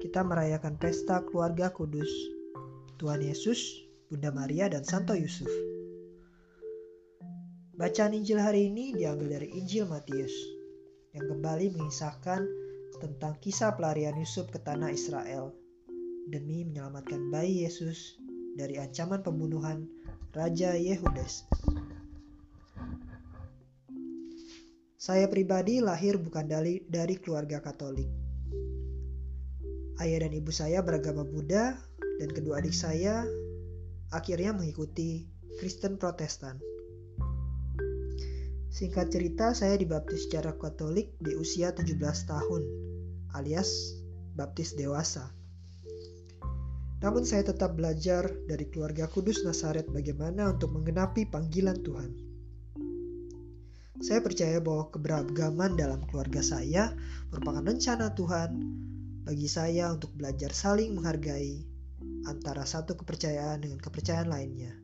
kita merayakan pesta keluarga kudus, Tuhan Yesus, Bunda Maria, dan Santo Yusuf. Bacaan Injil hari ini diambil dari Injil Matius, yang kembali mengisahkan tentang kisah pelarian Yusuf ke tanah Israel demi menyelamatkan bayi Yesus dari ancaman pembunuhan Raja Yehudes. Saya pribadi lahir bukan dari, dari keluarga Katolik Ayah dan ibu saya beragama Buddha dan kedua adik saya akhirnya mengikuti Kristen Protestan. Singkat cerita, saya dibaptis secara Katolik di usia 17 tahun, alias baptis dewasa. Namun saya tetap belajar dari keluarga kudus Nasaret bagaimana untuk menggenapi panggilan Tuhan. Saya percaya bahwa keberagaman dalam keluarga saya merupakan rencana Tuhan bagi saya untuk belajar saling menghargai antara satu kepercayaan dengan kepercayaan lainnya.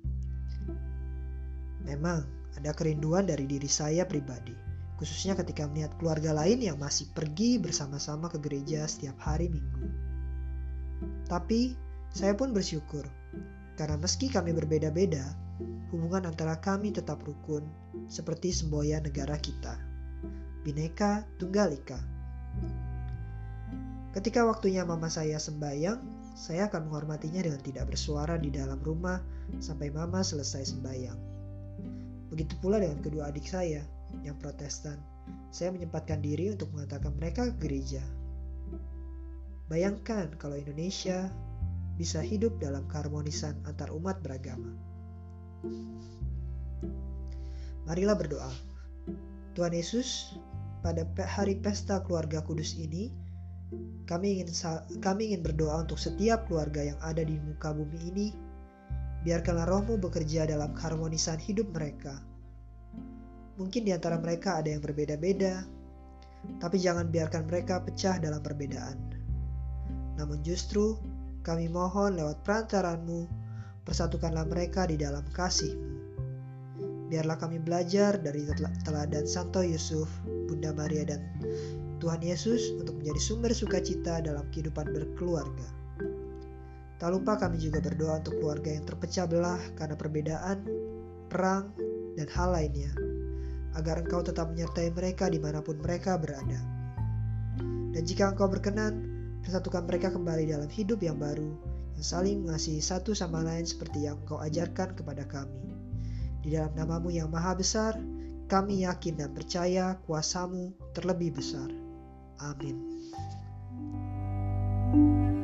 Memang ada kerinduan dari diri saya pribadi, khususnya ketika melihat keluarga lain yang masih pergi bersama-sama ke gereja setiap hari Minggu. Tapi saya pun bersyukur karena meski kami berbeda-beda, hubungan antara kami tetap rukun seperti semboyan negara kita. Bineka Tunggal Ika. Ketika waktunya mama saya sembayang, saya akan menghormatinya dengan tidak bersuara di dalam rumah sampai mama selesai sembayang. Begitu pula dengan kedua adik saya yang protestan. Saya menyempatkan diri untuk mengantarkan mereka ke gereja. Bayangkan kalau Indonesia bisa hidup dalam keharmonisan antar umat beragama. Marilah berdoa. Tuhan Yesus, pada hari pesta keluarga kudus ini, kami ingin kami ingin berdoa untuk setiap keluarga yang ada di muka bumi ini. Biarkanlah rohmu bekerja dalam keharmonisan hidup mereka. Mungkin di antara mereka ada yang berbeda-beda, tapi jangan biarkan mereka pecah dalam perbedaan. Namun justru kami mohon lewat perantaranmu, persatukanlah mereka di dalam kasihmu. Biarlah kami belajar dari teladan Santo Yusuf, Bunda Maria dan Tuhan Yesus untuk menjadi sumber sukacita dalam kehidupan berkeluarga. Tak lupa kami juga berdoa untuk keluarga yang terpecah belah karena perbedaan, perang, dan hal lainnya, agar engkau tetap menyertai mereka di mana pun mereka berada. Dan jika engkau berkenan, persatukan mereka kembali dalam hidup yang baru, yang saling mengasihi satu sama lain seperti yang engkau ajarkan kepada kami. Di dalam namamu yang maha besar, kami yakin dan percaya kuasamu terlebih besar. Amin. thank you